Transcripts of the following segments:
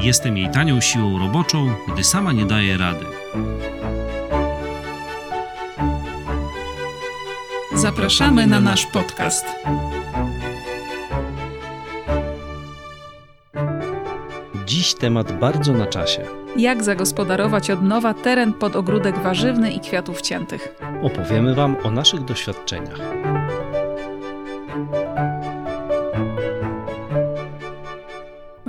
Jestem jej tanią siłą roboczą, gdy sama nie daje rady. Zapraszamy na nasz podcast. Dziś temat bardzo na czasie. Jak zagospodarować od nowa teren pod ogródek warzywny i kwiatów ciętych? Opowiemy Wam o naszych doświadczeniach.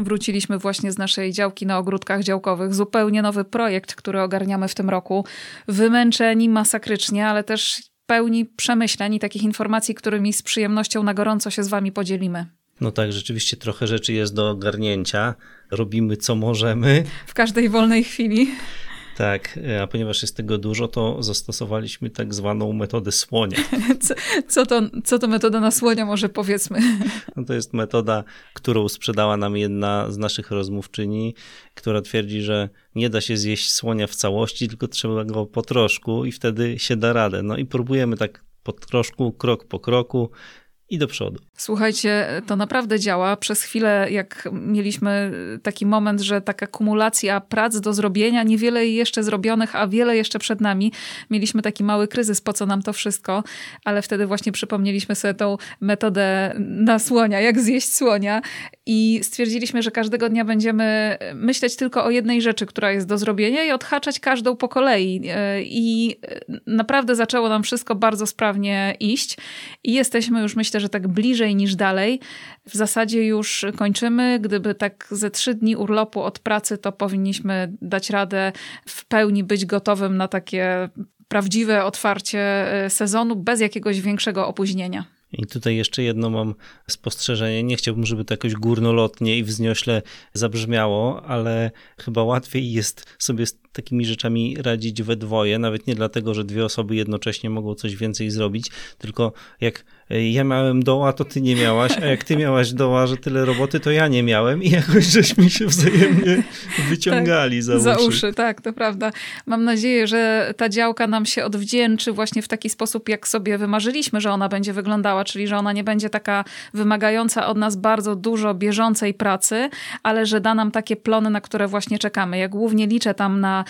Wróciliśmy właśnie z naszej działki na ogródkach działkowych. Zupełnie nowy projekt, który ogarniamy w tym roku. Wymęczeni masakrycznie, ale też pełni przemyśleń i takich informacji, którymi z przyjemnością na gorąco się z Wami podzielimy. No tak, rzeczywiście trochę rzeczy jest do ogarnięcia. Robimy co możemy. W każdej wolnej chwili. Tak, a ponieważ jest tego dużo, to zastosowaliśmy tak zwaną metodę słonia. Co, co, to, co to metoda na słonia, może powiedzmy? No to jest metoda, którą sprzedała nam jedna z naszych rozmówczyni, która twierdzi, że nie da się zjeść słonia w całości, tylko trzeba go po troszku i wtedy się da radę. No i próbujemy tak po troszku, krok po kroku i do przodu. Słuchajcie, to naprawdę działa. Przez chwilę, jak mieliśmy taki moment, że taka kumulacja prac do zrobienia, niewiele jeszcze zrobionych, a wiele jeszcze przed nami, mieliśmy taki mały kryzys, po co nam to wszystko, ale wtedy właśnie przypomnieliśmy sobie tą metodę na słonia, jak zjeść słonia i stwierdziliśmy, że każdego dnia będziemy myśleć tylko o jednej rzeczy, która jest do zrobienia i odhaczać każdą po kolei. I naprawdę zaczęło nam wszystko bardzo sprawnie iść i jesteśmy już, myślę, że tak bliżej niż dalej. W zasadzie już kończymy. Gdyby tak ze trzy dni urlopu od pracy, to powinniśmy dać radę w pełni być gotowym na takie prawdziwe otwarcie sezonu bez jakiegoś większego opóźnienia. I tutaj jeszcze jedno mam spostrzeżenie. Nie chciałbym, żeby to jakoś górnolotnie i wzniośle zabrzmiało, ale chyba łatwiej jest sobie takimi rzeczami radzić we dwoje, nawet nie dlatego, że dwie osoby jednocześnie mogą coś więcej zrobić, tylko jak ja miałem doła, to ty nie miałaś, a jak ty miałaś doła, że tyle roboty, to ja nie miałem i jakoś żeśmy się wzajemnie wyciągali tak, za, uszy. za uszy. Tak, to prawda. Mam nadzieję, że ta działka nam się odwdzięczy właśnie w taki sposób, jak sobie wymarzyliśmy, że ona będzie wyglądała, czyli że ona nie będzie taka wymagająca od nas bardzo dużo bieżącej pracy, ale że da nam takie plony, na które właśnie czekamy. Ja głównie liczę tam na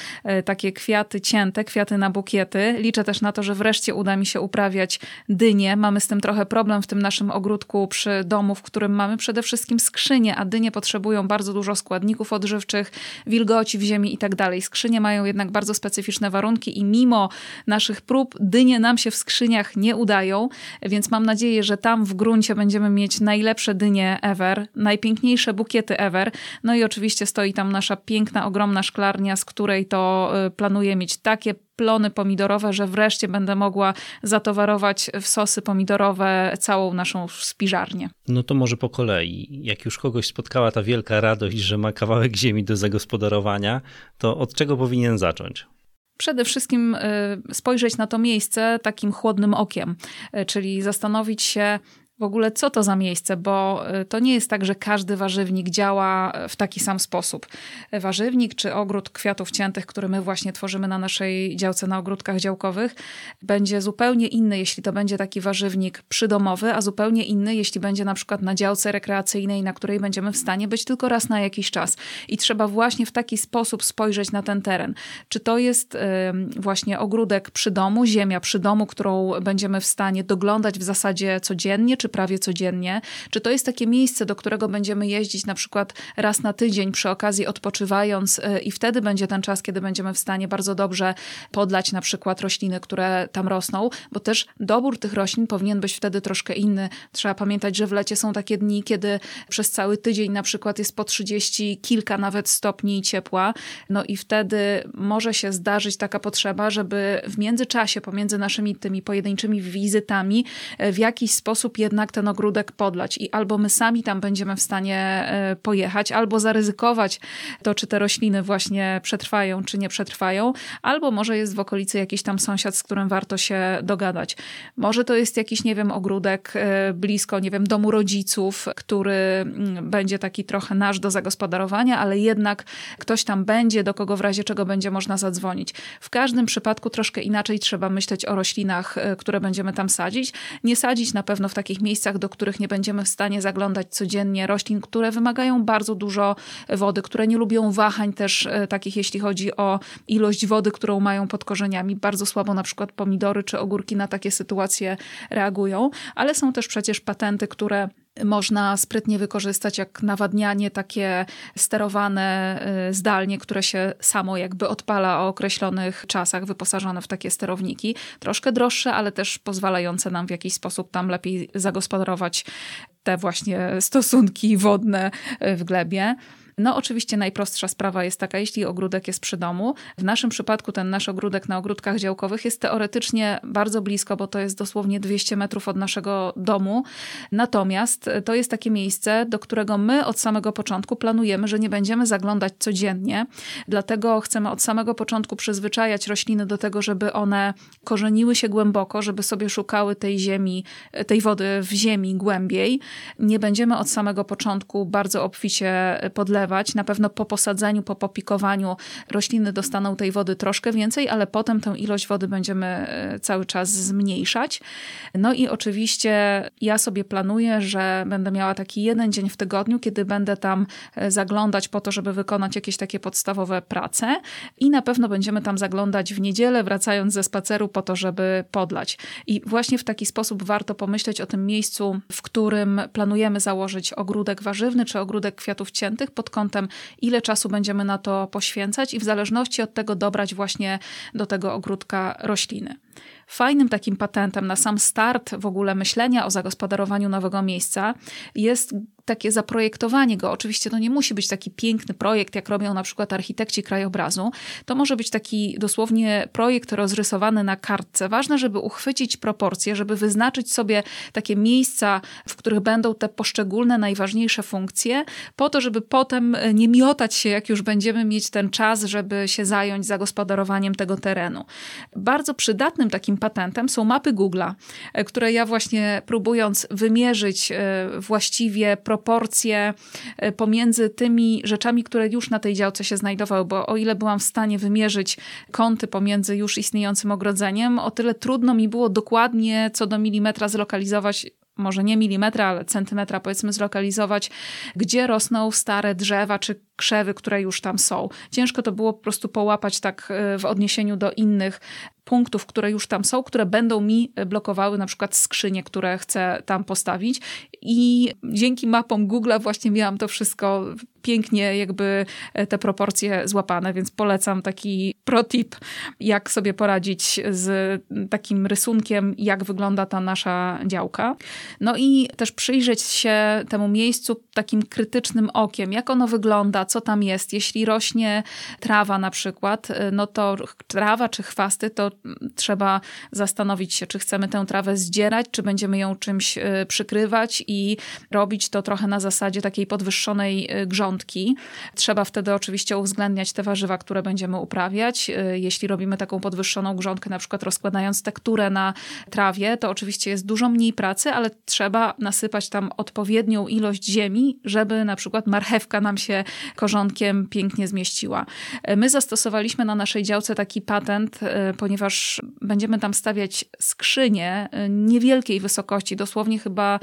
takie kwiaty cięte, kwiaty na bukiety. Liczę też na to, że wreszcie uda mi się uprawiać dynie. Mamy z tym trochę problem w tym naszym ogródku przy domu, w którym mamy przede wszystkim skrzynie, a dynie potrzebują bardzo dużo składników odżywczych, wilgoci w ziemi i tak dalej. Skrzynie mają jednak bardzo specyficzne warunki i mimo naszych prób dynie nam się w skrzyniach nie udają, więc mam nadzieję, że tam w gruncie będziemy mieć najlepsze dynie ever, najpiękniejsze bukiety ever. No i oczywiście stoi tam nasza piękna, ogromna szklarnia, z której to planuję mieć takie plony pomidorowe, że wreszcie będę mogła zatowarować w sosy pomidorowe całą naszą spiżarnię. No to może po kolei. Jak już kogoś spotkała ta wielka radość, że ma kawałek ziemi do zagospodarowania, to od czego powinien zacząć? Przede wszystkim spojrzeć na to miejsce takim chłodnym okiem, czyli zastanowić się, w ogóle co to za miejsce, bo to nie jest tak, że każdy warzywnik działa w taki sam sposób. Warzywnik czy ogród kwiatów ciętych, który my właśnie tworzymy na naszej działce na ogródkach działkowych, będzie zupełnie inny, jeśli to będzie taki warzywnik przydomowy, a zupełnie inny, jeśli będzie na przykład na działce rekreacyjnej, na której będziemy w stanie być tylko raz na jakiś czas. I trzeba właśnie w taki sposób spojrzeć na ten teren. Czy to jest właśnie ogródek przy domu, ziemia przy domu, którą będziemy w stanie doglądać w zasadzie codziennie, czy prawie codziennie? Czy to jest takie miejsce, do którego będziemy jeździć na przykład raz na tydzień przy okazji odpoczywając i wtedy będzie ten czas, kiedy będziemy w stanie bardzo dobrze podlać na przykład rośliny, które tam rosną, bo też dobór tych roślin powinien być wtedy troszkę inny. Trzeba pamiętać, że w lecie są takie dni, kiedy przez cały tydzień na przykład jest po 30 kilka nawet stopni ciepła, no i wtedy może się zdarzyć taka potrzeba, żeby w międzyczasie pomiędzy naszymi tymi pojedynczymi wizytami w jakiś sposób jednak jednak ten ogródek podlać i albo my sami tam będziemy w stanie e, pojechać, albo zaryzykować to, czy te rośliny właśnie przetrwają, czy nie przetrwają, albo może jest w okolicy jakiś tam sąsiad, z którym warto się dogadać. Może to jest jakiś, nie wiem, ogródek e, blisko, nie wiem, domu rodziców, który mm, będzie taki trochę nasz do zagospodarowania, ale jednak ktoś tam będzie, do kogo w razie czego będzie można zadzwonić. W każdym przypadku troszkę inaczej trzeba myśleć o roślinach, e, które będziemy tam sadzić. Nie sadzić na pewno w takich miejscach, do których nie będziemy w stanie zaglądać codziennie roślin, które wymagają bardzo dużo wody, które nie lubią wahań też e, takich, jeśli chodzi o ilość wody, którą mają pod korzeniami. Bardzo słabo na przykład pomidory czy ogórki na takie sytuacje reagują, ale są też przecież patenty, które można sprytnie wykorzystać jak nawadnianie takie sterowane y, zdalnie, które się samo jakby odpala o określonych czasach, wyposażone w takie sterowniki. Troszkę droższe, ale też pozwalające nam w jakiś sposób tam lepiej zagospodarować te właśnie stosunki wodne y, w glebie. No oczywiście najprostsza sprawa jest taka, jeśli ogródek jest przy domu. W naszym przypadku ten nasz ogródek na ogródkach działkowych jest teoretycznie bardzo blisko, bo to jest dosłownie 200 metrów od naszego domu. Natomiast to jest takie miejsce, do którego my od samego początku planujemy, że nie będziemy zaglądać codziennie. Dlatego chcemy od samego początku przyzwyczajać rośliny do tego, żeby one korzeniły się głęboko, żeby sobie szukały tej ziemi, tej wody w ziemi głębiej. Nie będziemy od samego początku bardzo obficie podlewać na pewno po posadzeniu, po popikowaniu rośliny dostaną tej wody troszkę więcej, ale potem tę ilość wody będziemy e, cały czas zmniejszać. No i oczywiście ja sobie planuję, że będę miała taki jeden dzień w tygodniu, kiedy będę tam e, zaglądać po to, żeby wykonać jakieś takie podstawowe prace i na pewno będziemy tam zaglądać w niedzielę, wracając ze spaceru po to, żeby podlać. I właśnie w taki sposób warto pomyśleć o tym miejscu, w którym planujemy założyć ogródek warzywny czy ogródek kwiatów ciętych pod kątem, ile czasu będziemy na to poświęcać i w zależności od tego dobrać właśnie do tego ogródka rośliny. Fajnym takim patentem na sam start w ogóle myślenia o zagospodarowaniu nowego miejsca jest takie zaprojektowanie go. Oczywiście to nie musi być taki piękny projekt, jak robią na przykład architekci krajobrazu. To może być taki dosłownie projekt rozrysowany na kartce. Ważne, żeby uchwycić proporcje, żeby wyznaczyć sobie takie miejsca, w których będą te poszczególne, najważniejsze funkcje, po to, żeby potem nie miotać się, jak już będziemy mieć ten czas, żeby się zająć zagospodarowaniem tego terenu. Bardzo przydatnym takim patentem są mapy Google'a, które ja właśnie próbując wymierzyć e, właściwie e, pomiędzy tymi rzeczami, które już na tej działce się znajdowały, bo o ile byłam w stanie wymierzyć kąty pomiędzy już istniejącym ogrodzeniem, o tyle trudno mi było dokładnie co do milimetra zlokalizować może nie milimetra, ale centymetra powiedzmy zlokalizować, gdzie rosną stare drzewa czy krzewy, które już tam są. Ciężko to było po prostu połapać tak e, w odniesieniu do innych punktów, które już tam są, które będą mi blokowały na przykład skrzynie, które chcę tam postawić. I dzięki mapom Google właśnie miałam to wszystko pięknie, jakby e, te proporcje złapane, więc polecam taki protip, jak sobie poradzić z takim rysunkiem, jak wygląda ta nasza działka. No i też przyjrzeć się temu miejscu takim krytycznym okiem, jak ono wygląda, co tam jest. Jeśli rośnie trawa na przykład, e, no to trawa czy chwasty, to trzeba zastanowić się, czy chcemy tę trawę zdzierać, czy będziemy ją czymś e, przykrywać i robić to trochę na zasadzie takiej podwyższonej e, grządki. Trzeba wtedy oczywiście uwzględniać te warzywa, które będziemy uprawiać. E, jeśli robimy taką podwyższoną grządkę, na przykład rozkładając tekturę na trawie, to oczywiście jest dużo mniej pracy, ale trzeba nasypać tam odpowiednią ilość ziemi, żeby na przykład marchewka nam się korzonkiem pięknie zmieściła. My zastosowaliśmy na naszej działce taki patent, ponieważ ponieważ będziemy tam stawiać skrzynie y, niewielkiej wysokości, dosłownie chyba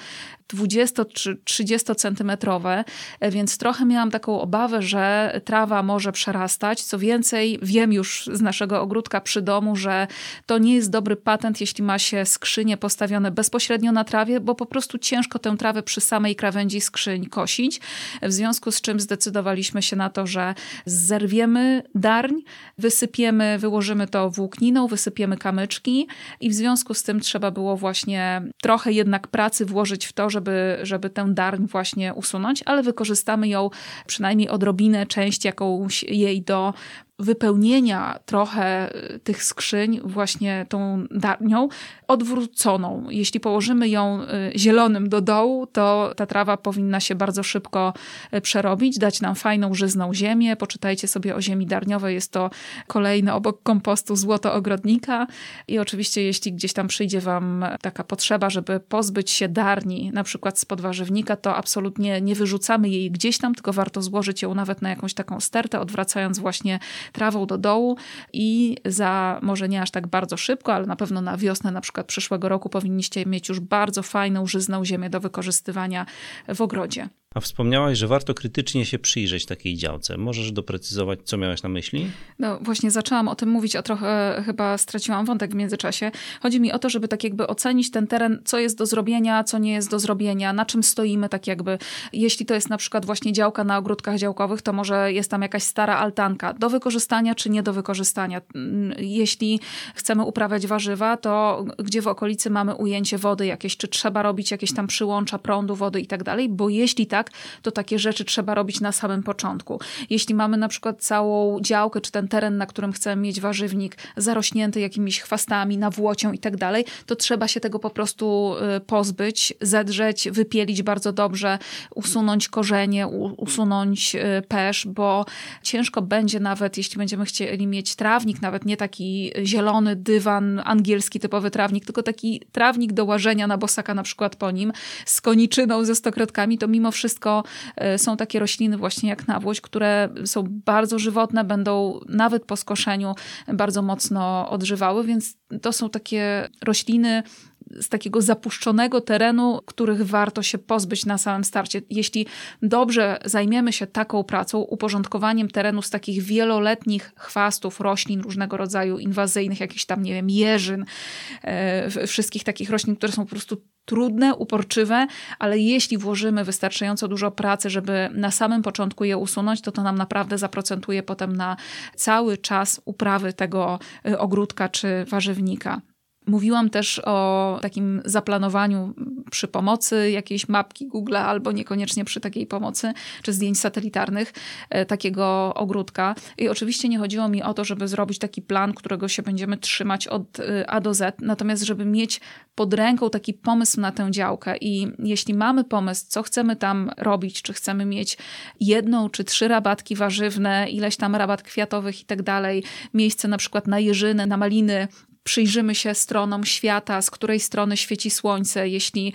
20 czy 30 centymetrowe, e, więc trochę miałam taką obawę, że trawa może przerastać. Co więcej, wiem już z naszego ogródka przy domu, że to nie jest dobry patent, jeśli ma się skrzynie postawione bezpośrednio na trawie, bo po prostu ciężko tę trawę przy samej krawędzi skrzyń kosić. W związku z czym zdecydowaliśmy się na to, że zerwiemy darń, wysypiemy, wyłożymy to włókniną, wysypiemy kamyczki i w związku z tym trzeba było właśnie trochę jednak pracy włożyć w to, żeby, żeby tę darń właśnie usunąć, ale wykorzystamy ją przynajmniej odrobinę, część jakąś jej do wypełnienia trochę y, tych skrzyń właśnie tą darnią odwróconą. Jeśli położymy ją y, zielonym do dołu, to ta trawa powinna się bardzo szybko y, przerobić, dać nam fajną, żyzną ziemię. Poczytajcie sobie o ziemi darniowej, jest to kolejny obok kompostu złoto ogrodnika. I oczywiście, jeśli gdzieś tam przyjdzie Wam taka potrzeba, żeby pozbyć się darni, na przykład z podwarzywnika, to absolutnie nie wyrzucamy jej gdzieś tam, tylko warto złożyć ją nawet na jakąś taką stertę, odwracając właśnie trawą do dołu i za może nie aż tak bardzo szybko, ale na pewno na wiosnę na przykład przyszłego roku powinniście mieć już bardzo fajną, żyzną ziemię do wykorzystywania w ogrodzie. A wspomniałaś, że warto krytycznie się przyjrzeć takiej działce. Możesz doprecyzować, co miałaś na myśli? No właśnie zaczęłam o tym mówić, a trochę chyba straciłam wątek w międzyczasie. Chodzi mi o to, żeby tak jakby ocenić ten teren, co jest do zrobienia, co nie jest do zrobienia, na czym stoimy, tak jakby. Jeśli to jest na przykład właśnie działka na ogródkach działkowych, to może jest tam jakaś stara altanka. Do wykorzystania czy nie do wykorzystania. Jeśli chcemy uprawiać warzywa, to gdzie w okolicy mamy ujęcie wody jakieś, czy trzeba robić jakieś tam przyłącza prądu, wody i tak dalej, bo jeśli tak, tak, to takie rzeczy trzeba robić na samym początku. Jeśli mamy na przykład całą działkę, czy ten teren, na którym chcemy mieć warzywnik zarośnięty jakimiś chwastami, nawłocią i tak dalej, to trzeba się tego po prostu y, pozbyć, zedrzeć, wypielić bardzo dobrze, usunąć korzenie, usunąć y, pesz, bo ciężko będzie nawet, jeśli będziemy chcieli mieć trawnik, nawet nie taki zielony dywan, angielski typowy trawnik, tylko taki trawnik do łażenia na bosaka na przykład po nim, z koniczyną, ze stokrotkami, to mimo wszystko wszystko e, są takie rośliny właśnie jak nawłość, które są bardzo żywotne, będą nawet po skoszeniu bardzo mocno odżywały, więc to są takie rośliny z takiego zapuszczonego terenu, których warto się pozbyć na samym starcie. Jeśli dobrze zajmiemy się taką pracą, uporządkowaniem terenu z takich wieloletnich chwastów, roślin różnego rodzaju inwazyjnych, jakichś tam, nie wiem, jeżyn, e, wszystkich takich roślin, które są po prostu trudne, uporczywe, ale jeśli włożymy wystarczająco dużo pracy, żeby na samym początku je usunąć, to to nam naprawdę zaprocentuje potem na cały czas uprawy tego y, ogródka czy warzywnika. Mówiłam też o takim zaplanowaniu przy pomocy jakiejś mapki Google, albo niekoniecznie przy takiej pomocy, czy zdjęć satelitarnych e, takiego ogródka. I oczywiście nie chodziło mi o to, żeby zrobić taki plan, którego się będziemy trzymać od e, A do Z, natomiast żeby mieć pod ręką taki pomysł na tę działkę. I jeśli mamy pomysł, co chcemy tam robić, czy chcemy mieć jedną czy trzy rabatki warzywne, ileś tam rabat kwiatowych i tak dalej, miejsce na przykład na jeżyny, na maliny, przyjrzymy się stronom świata, z której strony świeci słońce. Jeśli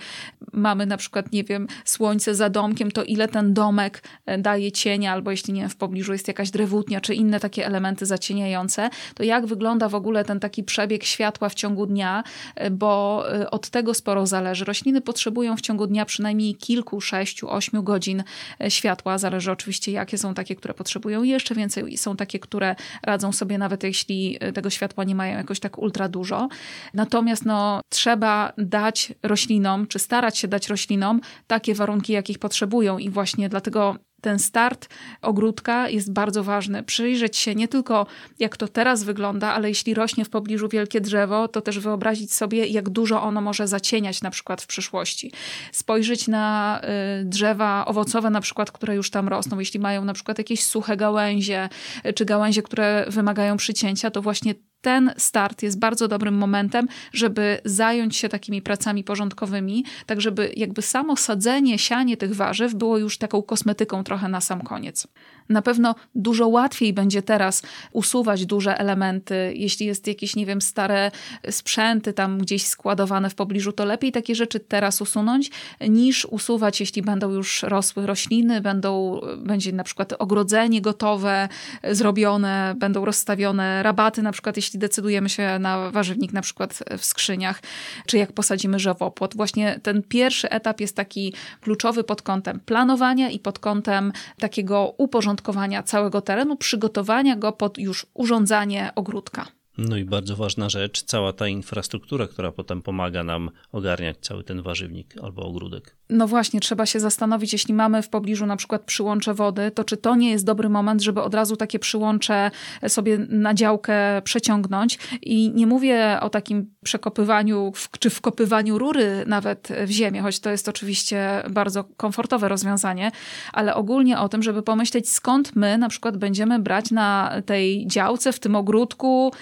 mamy na przykład, nie wiem, słońce za domkiem, to ile ten domek e, daje cienia, albo jeśli nie wiem, w pobliżu jest jakaś drewutnia, czy inne takie elementy zacieniające, to jak wygląda w ogóle ten taki przebieg światła w ciągu dnia, e, bo e, od tego sporo zależy. Rośliny potrzebują w ciągu dnia przynajmniej kilku, sześciu, ośmiu godzin światła. Zależy oczywiście, jakie są takie, które potrzebują jeszcze więcej. Są takie, które radzą sobie nawet jeśli tego światła nie mają jakoś tak ultra dużo. Natomiast no, trzeba dać roślinom, czy starać się dać roślinom takie warunki, jakich potrzebują i właśnie dlatego ten start ogródka jest bardzo ważny. Przyjrzeć się nie tylko jak to teraz wygląda, ale jeśli rośnie w pobliżu wielkie drzewo, to też wyobrazić sobie, jak dużo ono może zacieniać na przykład w przyszłości. Spojrzeć na y, drzewa owocowe na przykład, które już tam rosną. Jeśli mają na przykład jakieś suche gałęzie, y, czy gałęzie, które wymagają przycięcia, to właśnie ten start jest bardzo dobrym momentem, żeby zająć się takimi pracami porządkowymi, tak żeby jakby samo sadzenie, sianie tych warzyw było już taką kosmetyką trochę na sam koniec. Na pewno dużo łatwiej będzie teraz usuwać duże elementy. Jeśli jest jakieś, nie wiem, stare sprzęty tam gdzieś składowane w pobliżu, to lepiej takie rzeczy teraz usunąć, niż usuwać, jeśli będą już rosły rośliny, będą, będzie na przykład ogrodzenie gotowe, zrobione, będą rozstawione rabaty, na przykład jeśli decydujemy się na warzywnik na przykład w skrzyniach, czy jak posadzimy żywopłot. Właśnie ten pierwszy etap jest taki kluczowy pod kątem planowania i pod kątem takiego uporządkowania całego terenu, przygotowania go pod już urządzanie ogródka. No i bardzo ważna rzecz, cała ta infrastruktura, która potem pomaga nam ogarniać cały ten warzywnik albo ogródek. No właśnie, trzeba się zastanowić, jeśli mamy w pobliżu na przykład przyłącze wody, to czy to nie jest dobry moment, żeby od razu takie przyłącze sobie na działkę przeciągnąć. I nie mówię o takim przekopywaniu czy wkopywaniu rury nawet w ziemię, choć to jest oczywiście bardzo komfortowe rozwiązanie, ale ogólnie o tym, żeby pomyśleć, skąd my na przykład będziemy brać na tej działce, w tym ogródku,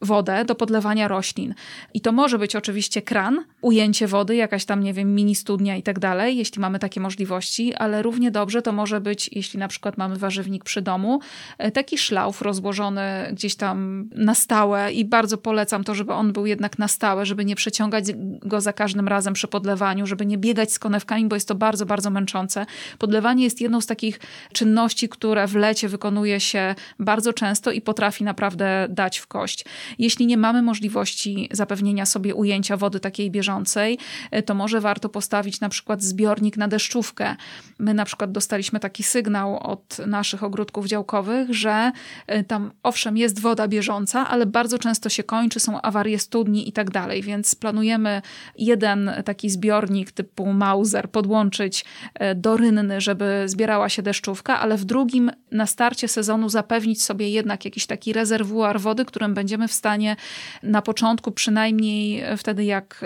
wodę do podlewania roślin. I to może być oczywiście kran, ujęcie wody, jakaś tam, nie wiem, mini studnia i tak dalej, jeśli mamy takie możliwości, ale równie dobrze to może być, jeśli na przykład mamy warzywnik przy domu, e, taki szlauf rozłożony gdzieś tam na stałe i bardzo polecam to, żeby on był jednak na stałe, żeby nie przeciągać go za każdym razem przy podlewaniu, żeby nie biegać z konewkami, bo jest to bardzo, bardzo męczące. Podlewanie jest jedną z takich czynności, które w lecie wykonuje się bardzo często i potrafi naprawdę dać w kość. Jeśli nie mamy możliwości zapewnienia sobie ujęcia wody takiej bieżącej, e, to może warto postawić na przykład zbiornik na deszczówkę. My na przykład dostaliśmy taki sygnał od naszych ogródków działkowych, że e, tam owszem jest woda bieżąca, ale bardzo często się kończy, są awarie studni i tak dalej, więc planujemy jeden taki zbiornik typu Mauser podłączyć e, do rynny, żeby zbierała się deszczówka, ale w drugim na starcie sezonu zapewnić sobie jednak jakiś taki rezerwuar wody, którym będziemy w stanie na początku, przynajmniej wtedy jak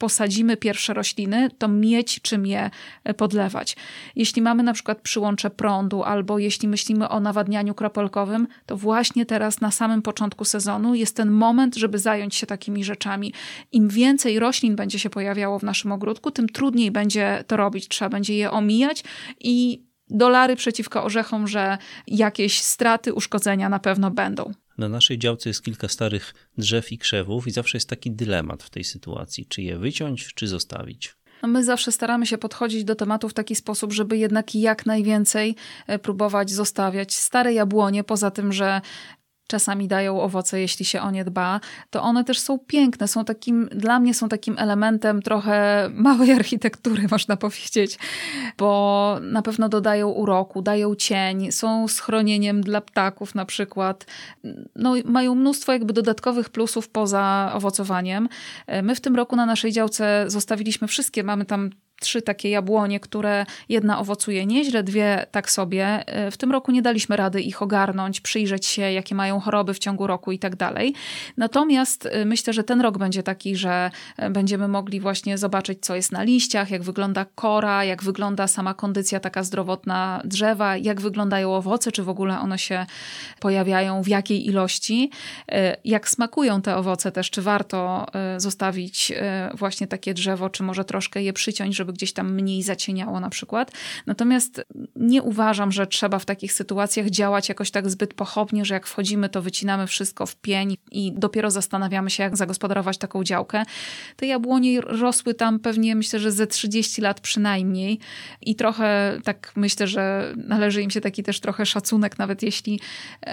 posadzimy pierwsze rośliny, to mieć czym je e, podlewać. Jeśli mamy na przykład przyłącze prądu, albo jeśli myślimy o nawadnianiu kropelkowym, to właśnie teraz na samym początku sezonu jest ten moment, żeby zająć się takimi rzeczami. Im więcej roślin będzie się pojawiało w naszym ogródku, tym trudniej będzie to robić. Trzeba będzie je omijać i dolary przeciwko orzechom, że jakieś straty, uszkodzenia na pewno będą. Na naszej działce jest kilka starych drzew i krzewów, i zawsze jest taki dylemat w tej sytuacji: czy je wyciąć, czy zostawić. No my zawsze staramy się podchodzić do tematu w taki sposób, żeby jednak jak najwięcej e, próbować zostawiać. Stare jabłonie, poza tym, że czasami dają owoce, jeśli się o nie dba, to one też są piękne. Są takim, dla mnie są takim elementem trochę małej architektury, można powiedzieć, bo na pewno dodają uroku, dają cień, są schronieniem dla ptaków na przykład. No, mają mnóstwo jakby dodatkowych plusów poza owocowaniem. My w tym roku na naszej działce zostawiliśmy wszystkie, mamy tam trzy takie jabłonie, które jedna owocuje nieźle, dwie tak sobie. W tym roku nie daliśmy rady ich ogarnąć, przyjrzeć się, jakie mają choroby w ciągu roku i tak dalej. Natomiast y, myślę, że ten rok będzie taki, że y, będziemy mogli właśnie zobaczyć, co jest na liściach, jak wygląda kora, jak wygląda sama kondycja taka zdrowotna drzewa, jak wyglądają owoce, czy w ogóle one się pojawiają, w jakiej ilości, jak smakują te owoce też, czy warto zostawić właśnie takie drzewo, czy może troszkę je przyciąć, żeby żeby gdzieś tam mniej zacieniało na przykład. Natomiast nie uważam, że trzeba w takich sytuacjach działać jakoś tak zbyt pochopnie, że jak wchodzimy, to wycinamy wszystko w pień i dopiero zastanawiamy się, jak zagospodarować taką działkę. Te jabłonie rosły tam pewnie, myślę, że ze 30 lat przynajmniej i trochę tak myślę, że należy im się taki też trochę szacunek, nawet jeśli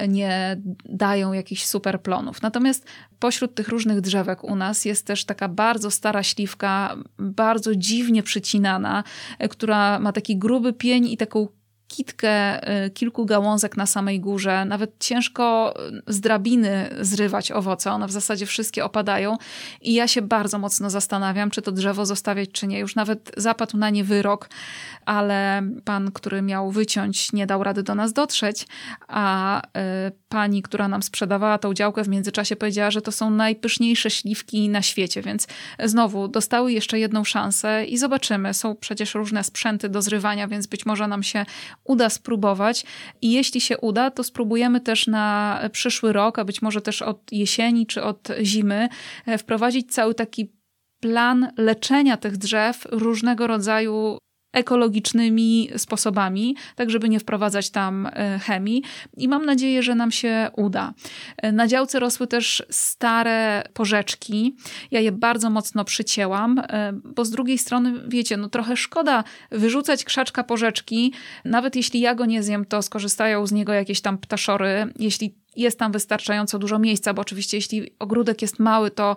nie dają jakichś super plonów. Natomiast pośród tych różnych drzewek u nas jest też taka bardzo stara śliwka, bardzo dziwnie przycinana, e, która ma taki gruby pień i taką kitkę y, kilku gałązek na samej górze. Nawet ciężko z drabiny zrywać owoce. One w zasadzie wszystkie opadają. I ja się bardzo mocno zastanawiam, czy to drzewo zostawiać, czy nie. Już nawet zapadł na nie wyrok, ale pan, który miał wyciąć, nie dał rady do nas dotrzeć, a pani, która nam sprzedawała tą działkę w międzyczasie powiedziała, że to są najpyszniejsze śliwki na świecie, więc znowu dostały jeszcze jedną szansę i zobaczymy. Są przecież różne sprzęty do zrywania, więc być może nam się uda spróbować i jeśli się uda, to spróbujemy też na przyszły rok, a być może też od jesieni czy od zimy e, wprowadzić cały taki plan leczenia tych drzew różnego rodzaju ekologicznymi sposobami, tak żeby nie wprowadzać tam e, chemii i mam nadzieję, że nam się uda. E, na działce rosły też stare porzeczki. Ja je bardzo mocno przycięłam, e, bo z drugiej strony, wiecie, no trochę szkoda wyrzucać krzaczka porzeczki. Nawet jeśli ja go nie zjem, to skorzystają z niego jakieś tam ptaszory. Jeśli jest tam wystarczająco dużo miejsca, bo oczywiście jeśli ogródek jest mały, to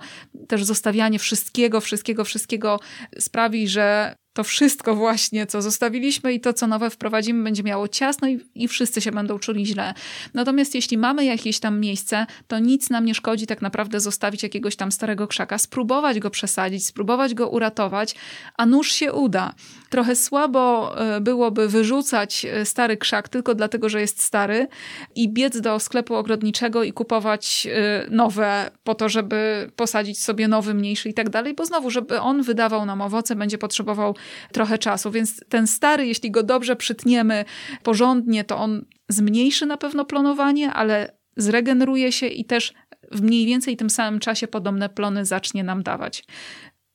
też zostawianie wszystkiego, wszystkiego, wszystkiego sprawi, że to wszystko właśnie, co zostawiliśmy i to, co nowe wprowadzimy, będzie miało ciasno i, i wszyscy się będą czuli źle. Natomiast jeśli mamy jakieś tam miejsce, to nic nam nie szkodzi tak naprawdę zostawić jakiegoś tam starego krzaka, spróbować go przesadzić, spróbować go uratować, a nuż się uda. Trochę słabo e, byłoby wyrzucać e, stary krzak tylko dlatego, że jest stary i biec do sklepu ogrodniczego i kupować e, nowe po to, żeby posadzić sobie nowy, mniejszy i tak dalej, bo znowu, żeby on wydawał nam owoce, będzie potrzebował trochę czasu. Więc ten stary, jeśli go dobrze przytniemy porządnie, to on zmniejszy na pewno plonowanie, ale zregeneruje się i też w mniej więcej tym samym czasie podobne plony zacznie nam dawać.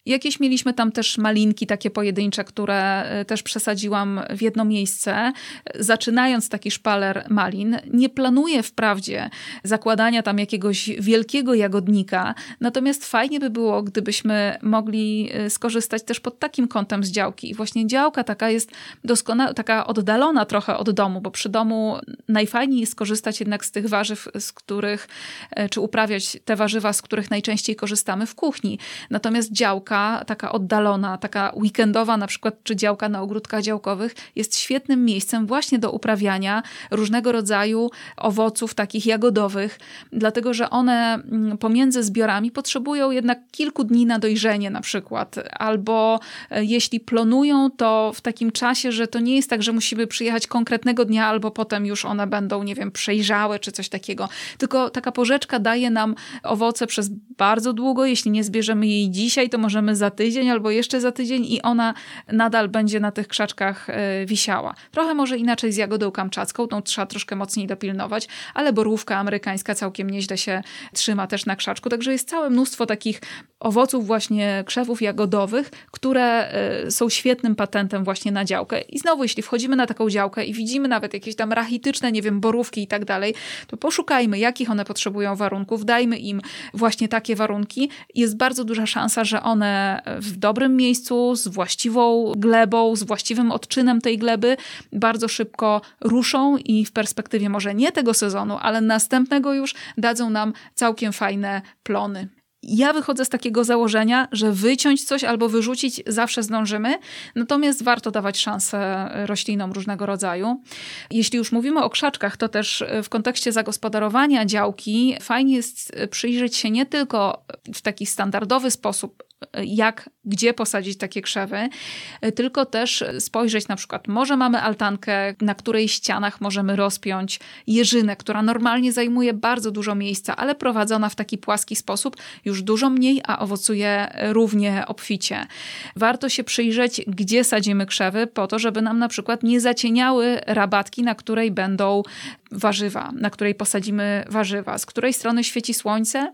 Jakieś mieliśmy tam też malinki takie pojedyncze, które e, też przesadziłam w jedno miejsce. Zaczynając taki szpaler malin, nie planuję wprawdzie zakładania tam jakiegoś wielkiego jagodnika, natomiast fajnie by było, gdybyśmy mogli e, skorzystać też pod takim kątem z działki. I właśnie działka taka jest doskonała, taka oddalona trochę od domu, bo przy domu najfajniej jest korzystać jednak z tych warzyw, z których, e, czy uprawiać te warzywa, z których najczęściej korzystamy w kuchni. Natomiast działka działka, taka oddalona, taka weekendowa na przykład, czy działka na ogródkach działkowych, jest świetnym miejscem właśnie do uprawiania różnego rodzaju owoców takich jagodowych, dlatego że one mm, pomiędzy zbiorami potrzebują jednak kilku dni na dojrzenie na przykład, albo e, jeśli plonują, to w takim czasie, że to nie jest tak, że musimy przyjechać konkretnego dnia, albo potem już one będą, nie wiem, przejrzałe czy coś takiego, tylko taka porzeczka daje nam owoce przez bardzo długo, jeśli nie zbierzemy jej dzisiaj, to możemy za tydzień albo jeszcze za tydzień i ona nadal będzie na tych krzaczkach e, wisiała. Trochę może inaczej z jagodą kamczacką, tą trzeba troszkę mocniej dopilnować, ale borówka amerykańska całkiem nieźle się trzyma też na krzaczku, także jest całe mnóstwo takich owoców właśnie krzewów jagodowych, które e, są świetnym patentem właśnie na działkę. I znowu, jeśli wchodzimy na taką działkę i widzimy nawet jakieś tam rachityczne, nie wiem, borówki i tak dalej, to poszukajmy, jakich one potrzebują warunków, dajmy im właśnie takie warunki. Jest bardzo duża szansa, że one w dobrym miejscu, z właściwą glebą, z właściwym odczynem tej gleby bardzo szybko ruszą i w perspektywie może nie tego sezonu, ale następnego już dadzą nam całkiem fajne plony. Ja wychodzę z takiego założenia, że wyciąć coś albo wyrzucić zawsze zdążymy, natomiast warto dawać szansę roślinom różnego rodzaju. Jeśli już mówimy o krzaczkach, to też w kontekście zagospodarowania działki fajnie jest przyjrzeć się nie tylko w taki standardowy sposób jak, gdzie posadzić takie krzewy, tylko też spojrzeć na przykład, może mamy altankę, na której ścianach możemy rozpiąć jeżynę, która normalnie zajmuje bardzo dużo miejsca, ale prowadzona w taki płaski sposób już dużo mniej, a owocuje równie obficie. Warto się przyjrzeć, gdzie sadzimy krzewy, po to, żeby nam na przykład nie zacieniały rabatki, na której będą warzywa, na której posadzimy warzywa, z której strony świeci słońce,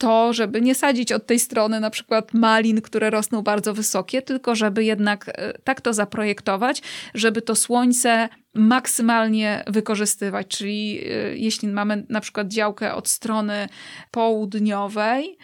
to, żeby nie sadzić od tej strony na przykład malin, które rosną bardzo wysokie, tylko żeby jednak e, tak to zaprojektować, żeby to słońce maksymalnie wykorzystywać. Czyli e, jeśli mamy na przykład działkę od strony południowej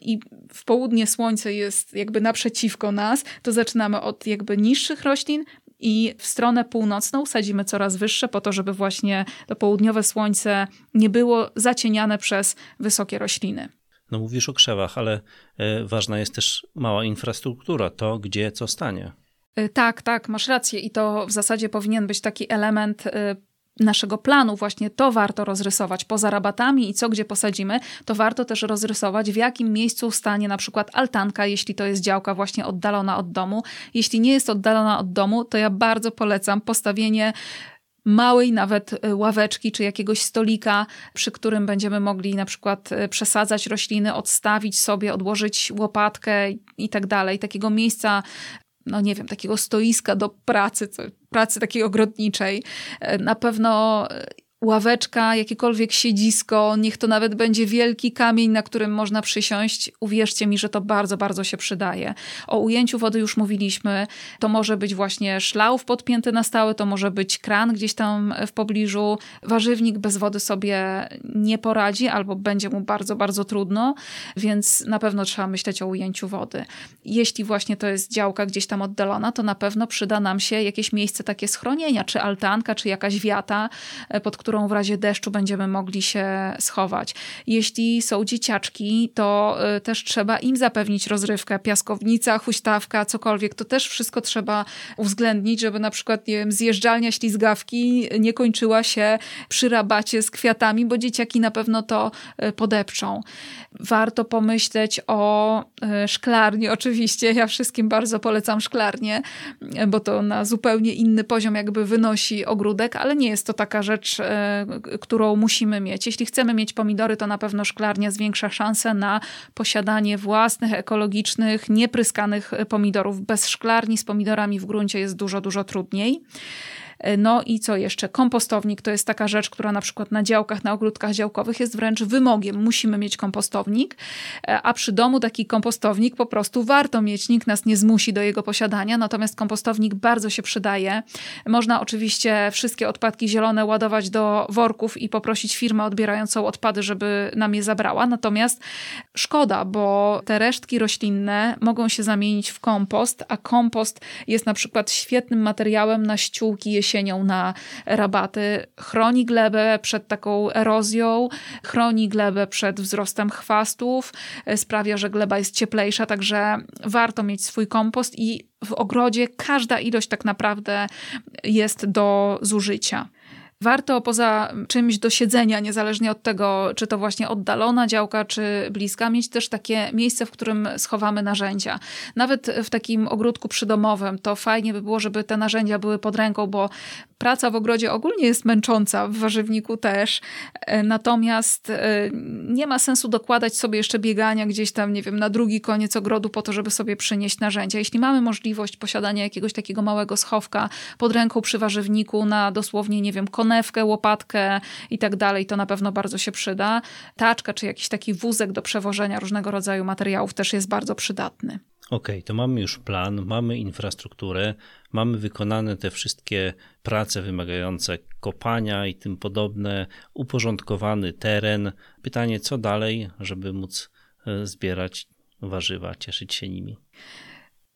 i w południe słońce jest jakby naprzeciwko nas, to zaczynamy od jakby niższych roślin, i w stronę północną sadzimy coraz wyższe po to, żeby właśnie to południowe słońce nie było zacieniane przez wysokie rośliny. No mówisz o krzewach, ale e, ważna jest też mała infrastruktura, to gdzie co stanie. E, tak, tak, masz rację i to w zasadzie powinien być taki element e, naszego planu, właśnie to warto rozrysować. Poza rabatami i co gdzie posadzimy, to warto też rozrysować, w jakim miejscu stanie na przykład altanka, jeśli to jest działka właśnie oddalona od domu. Jeśli nie jest oddalona od domu, to ja bardzo polecam postawienie małej nawet e, ławeczki czy jakiegoś stolika, przy którym będziemy mogli na przykład e, przesadzać rośliny, odstawić sobie, odłożyć łopatkę i tak dalej. Takiego miejsca no nie wiem, takiego stoiska do pracy, pracy takiej ogrodniczej. E, na pewno ławeczka, jakiekolwiek siedzisko, niech to nawet będzie wielki kamień, na którym można przysiąść. Uwierzcie mi, że to bardzo, bardzo się przydaje. O ujęciu wody już mówiliśmy. To może być właśnie szlauf podpięty na stałe, to może być kran gdzieś tam w pobliżu. Warzywnik bez wody sobie nie poradzi albo będzie mu bardzo, bardzo trudno, więc na pewno trzeba myśleć o ujęciu wody. Jeśli właśnie to jest działka gdzieś tam oddalona, to na pewno przyda nam się jakieś miejsce takie schronienia, czy altanka, czy jakaś wiata, pod którą którą w razie deszczu będziemy mogli się schować. Jeśli są dzieciaczki, to y, też trzeba im zapewnić rozrywkę, piaskownica, huśtawka, cokolwiek. To też wszystko trzeba uwzględnić, żeby na przykład, nie wiem, zjeżdżalnia ślizgawki nie kończyła się przy rabacie z kwiatami, bo dzieciaki na pewno to y, podepczą. Warto pomyśleć o y, szklarni, oczywiście. Ja wszystkim bardzo polecam szklarnię, bo to na zupełnie inny poziom jakby wynosi ogródek, ale nie jest to taka rzecz, którą musimy mieć. Jeśli chcemy mieć pomidory, to na pewno szklarnia zwiększa szanse na posiadanie własnych, ekologicznych, niepryskanych pomidorów. Bez szklarni z pomidorami w gruncie jest dużo, dużo trudniej. No i co jeszcze? Kompostownik to jest taka rzecz, która na przykład na działkach, na ogródkach działkowych jest wręcz wymogiem. Musimy mieć kompostownik, a przy domu taki kompostownik po prostu warto mieć. Nikt nas nie zmusi do jego posiadania, natomiast kompostownik bardzo się przydaje. Można oczywiście wszystkie odpadki zielone ładować do worków i poprosić firmę odbierającą odpady, żeby nam je zabrała. Natomiast szkoda, bo te resztki roślinne mogą się zamienić w kompost, a kompost jest na przykład świetnym materiałem na ściółki jesienią na rabaty. Chroni glebę przed taką erozją, chroni glebę przed wzrostem chwastów, sprawia, że gleba jest cieplejsza, także warto mieć swój kompost i w ogrodzie każda ilość tak naprawdę jest do zużycia. Warto poza czymś do siedzenia, niezależnie od tego, czy to właśnie oddalona działka, czy bliska, mieć też takie miejsce, w którym schowamy narzędzia. Nawet w takim ogródku przydomowym to fajnie by było, żeby te narzędzia były pod ręką, bo praca w ogrodzie ogólnie jest męcząca, w warzywniku też. E, natomiast e, nie ma sensu dokładać sobie jeszcze biegania gdzieś tam, nie wiem, na drugi koniec ogrodu po to, żeby sobie przynieść narzędzia. Jeśli mamy możliwość posiadania jakiegoś takiego małego schowka pod ręką przy warzywniku na dosłownie, nie wiem, konewkę, łopatkę i tak dalej, to na pewno bardzo się przyda. Taczka czy jakiś taki wózek do przewożenia różnego rodzaju materiałów też jest bardzo przydatny. Okay, to mamy już plan, mamy infrastrukturę, mamy wykonane te wszystkie prace wymagające kopania i tym podobne, uporządkowany teren. Pytanie, co dalej, żeby móc e, zbierać warzywa, cieszyć się nimi?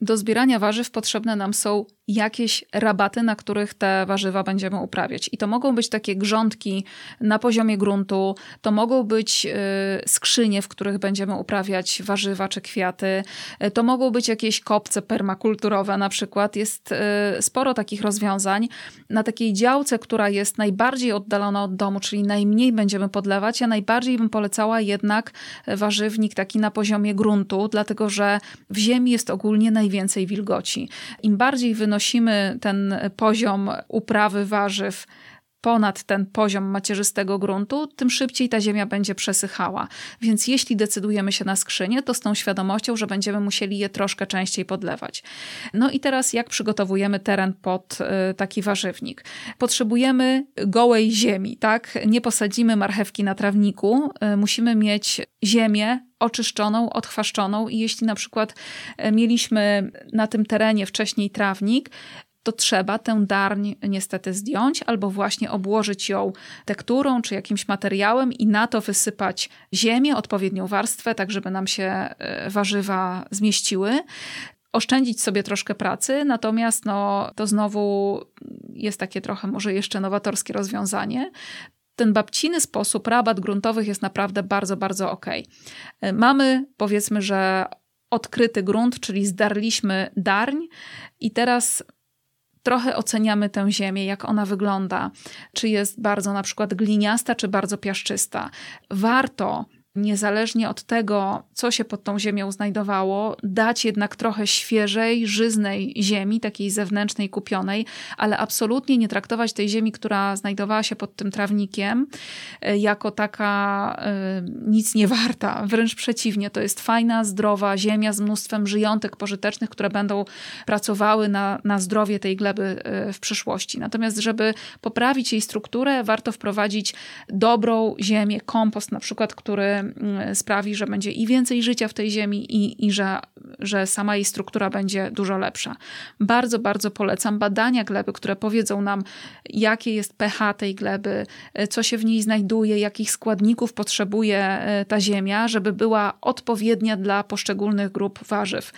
Do zbierania warzyw potrzebne nam są jakieś rabaty, na których te warzywa będziemy uprawiać. I to mogą być takie grządki na poziomie gruntu, to mogą być y, skrzynie, w których będziemy uprawiać warzywa czy kwiaty, y, to mogą być jakieś kopce permakulturowe na przykład. Jest y, sporo takich rozwiązań. Na takiej działce, która jest najbardziej oddalona od domu, czyli najmniej będziemy podlewać, ja najbardziej bym polecała jednak warzywnik taki na poziomie gruntu, dlatego że w ziemi jest ogólnie najwięcej wilgoci. Im bardziej wynosimy podnosimy ten poziom uprawy warzyw ponad ten poziom macierzystego gruntu, tym szybciej ta ziemia będzie przesychała. Więc jeśli decydujemy się na skrzynię, to z tą świadomością, że będziemy musieli je troszkę częściej podlewać. No i teraz jak przygotowujemy teren pod y, taki warzywnik? Potrzebujemy gołej ziemi, tak? Nie posadzimy marchewki na trawniku. Y, musimy mieć ziemię oczyszczoną, odchwaszczoną i jeśli na przykład y, mieliśmy na tym terenie wcześniej trawnik, to trzeba tę darń niestety zdjąć albo właśnie obłożyć ją tekturą czy jakimś materiałem i na to wysypać ziemię, odpowiednią warstwę, tak żeby nam się e, warzywa zmieściły oszczędzić sobie troszkę pracy, natomiast no, to znowu jest takie trochę może jeszcze nowatorskie rozwiązanie. Ten babciny sposób rabat gruntowych jest naprawdę bardzo, bardzo ok. Mamy powiedzmy, że odkryty grunt, czyli zdarliśmy darń i teraz trochę oceniamy tę ziemię, jak ona wygląda, czy jest bardzo na przykład gliniasta, czy bardzo piaszczysta. Warto niezależnie od tego, co się pod tą ziemią znajdowało, dać jednak trochę świeżej, żyznej ziemi, takiej zewnętrznej, kupionej, ale absolutnie nie traktować tej ziemi, która znajdowała się pod tym trawnikiem, e, jako taka y, nic nie warta. Wręcz przeciwnie, to jest fajna, zdrowa ziemia z mnóstwem żyjątek pożytecznych, które będą pracowały na, na zdrowie tej gleby e, w przyszłości. Natomiast, żeby poprawić jej strukturę, warto wprowadzić dobrą ziemię, kompost na przykład, który sprawi, że będzie i więcej życia w tej ziemi, i, i że że sama jej struktura będzie dużo lepsza. Bardzo, bardzo polecam badania gleby, które powiedzą nam, jakie jest pH tej gleby, co się w niej znajduje, jakich składników potrzebuje ta ziemia, żeby była odpowiednia dla poszczególnych grup warzyw.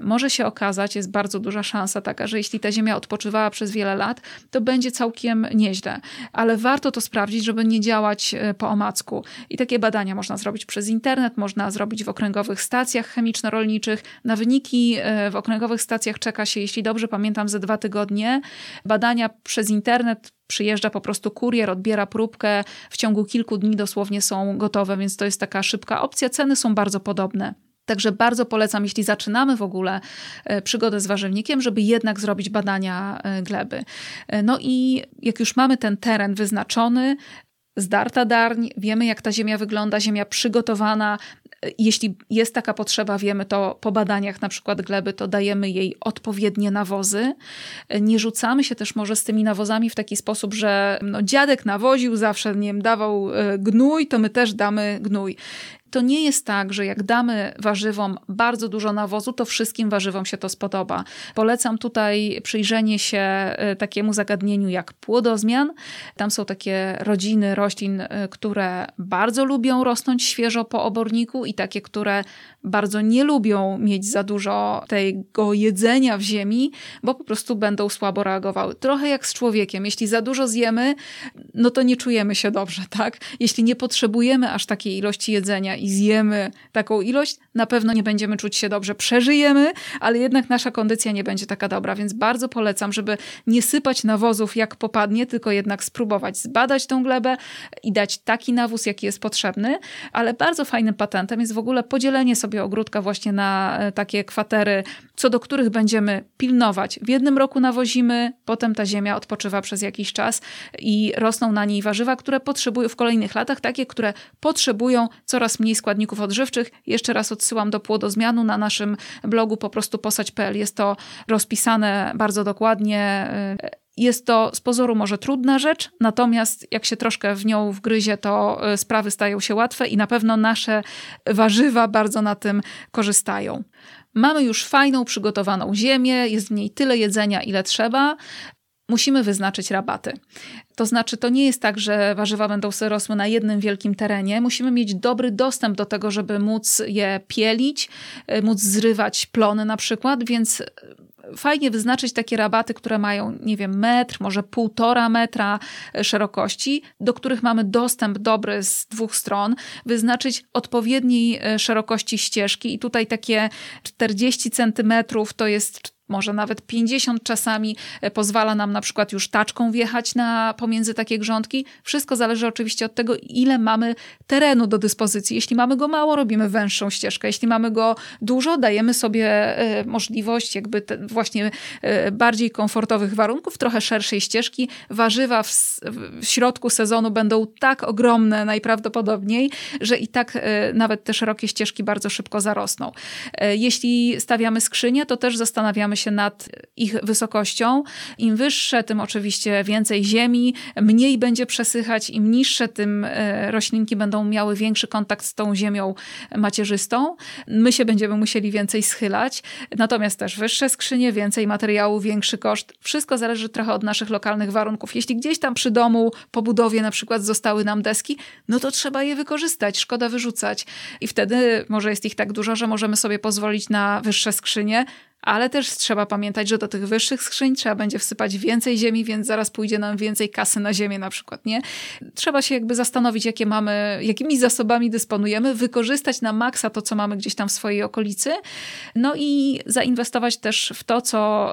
Może się okazać, jest bardzo duża szansa taka, że jeśli ta ziemia odpoczywała przez wiele lat, to będzie całkiem nieźle, ale warto to sprawdzić, żeby nie działać po omacku. I takie badania można zrobić przez internet, można zrobić w okręgowych stacjach chemiczno-rolniczych. Na wyniki e, w okręgowych stacjach czeka się, jeśli dobrze pamiętam, ze dwa tygodnie. Badania przez internet przyjeżdża po prostu kurier, odbiera próbkę, w ciągu kilku dni dosłownie są gotowe, więc to jest taka szybka opcja. Ceny są bardzo podobne. Także bardzo polecam, jeśli zaczynamy w ogóle e, przygodę z warzywnikiem, żeby jednak zrobić badania e, gleby. No i jak już mamy ten teren wyznaczony, zdarta darń, wiemy jak ta ziemia wygląda, ziemia przygotowana. Jeśli jest taka potrzeba, wiemy to po badaniach na przykład gleby, to dajemy jej odpowiednie nawozy. Nie rzucamy się też może z tymi nawozami w taki sposób, że no, dziadek nawoził zawsze, nie wiem, dawał gnój, to my też damy gnój to nie jest tak, że jak damy warzywom bardzo dużo nawozu, to wszystkim warzywom się to spodoba. Polecam tutaj przyjrzenie się e, takiemu zagadnieniu jak płodozmian. Tam są takie rodziny roślin, e, które bardzo lubią rosnąć świeżo po oborniku i takie, które bardzo nie lubią mieć za dużo tego jedzenia w ziemi, bo po prostu będą słabo reagowały. Trochę jak z człowiekiem. Jeśli za dużo zjemy, no to nie czujemy się dobrze, tak? Jeśli nie potrzebujemy aż takiej ilości jedzenia i zjemy taką ilość, na pewno nie będziemy czuć się dobrze. Przeżyjemy, ale jednak nasza kondycja nie będzie taka dobra, więc bardzo polecam, żeby nie sypać nawozów jak popadnie, tylko jednak spróbować zbadać tą glebę i dać taki nawóz, jaki jest potrzebny, ale bardzo fajnym patentem jest w ogóle podzielenie sobie ogródka właśnie na e, takie kwatery, co do których będziemy pilnować. W jednym roku nawozimy, potem ta ziemia odpoczywa przez jakiś czas i rosną na niej warzywa, które potrzebują w kolejnych latach, takie, które potrzebują coraz mniej składników odżywczych. Jeszcze raz odsyłam do płodozmianu na naszym blogu po prostu posać.pl. Jest to rozpisane bardzo dokładnie. Jest to z pozoru może trudna rzecz, natomiast jak się troszkę w nią wgryzie, to e, sprawy stają się łatwe i na pewno nasze warzywa bardzo na tym korzystają. Mamy już fajną, przygotowaną ziemię, jest w niej tyle jedzenia, ile trzeba. Musimy wyznaczyć rabaty. To znaczy, to nie jest tak, że warzywa będą sobie rosły na jednym wielkim terenie. Musimy mieć dobry dostęp do tego, żeby móc je pielić, e, móc zrywać plony na przykład, więc fajnie wyznaczyć takie rabaty, które mają, nie wiem, metr, może półtora metra szerokości, do których mamy dostęp dobry z dwóch stron, wyznaczyć odpowiedniej e, szerokości ścieżki. I tutaj takie 40 centymetrów to jest może nawet 50 czasami e, pozwala nam na przykład już taczką wjechać na, pomiędzy takie grządki. Wszystko zależy oczywiście od tego, ile mamy terenu do dyspozycji. Jeśli mamy go mało, robimy węższą ścieżkę. Jeśli mamy go dużo, dajemy sobie e, możliwość jakby właśnie e, bardziej komfortowych warunków, trochę szerszej ścieżki. Warzywa w, w środku sezonu będą tak ogromne najprawdopodobniej, że i tak nawet te szerokie ścieżki bardzo szybko zarosną. Jeśli stawiamy skrzynię, to też zastanawiamy się nad ich wysokością. Im wyższe, tym oczywiście więcej ziemi, mniej będzie przesychać, im niższe, tym e, roślinki będą miały większy kontakt z tą ziemią macierzystą. My się będziemy musieli więcej schylać, natomiast też wyższe skrzynie, więcej materiału, większy koszt. Wszystko zależy trochę od naszych lokalnych warunków. Jeśli gdzieś tam przy domu, po budowie na przykład zostały nam deski, no to trzeba je wykorzystać, szkoda wyrzucać. I wtedy może jest ich tak dużo, że możemy sobie pozwolić na wyższe skrzynie, ale też trzeba pamiętać, że do tych wyższych skrzyń trzeba będzie wsypać więcej ziemi, więc zaraz pójdzie nam więcej kasy na ziemię na przykład, nie? Trzeba się jakby zastanowić, jakie mamy, jakimi zasobami dysponujemy, wykorzystać na maksa to, co mamy gdzieś tam w swojej okolicy, no i zainwestować też w to, co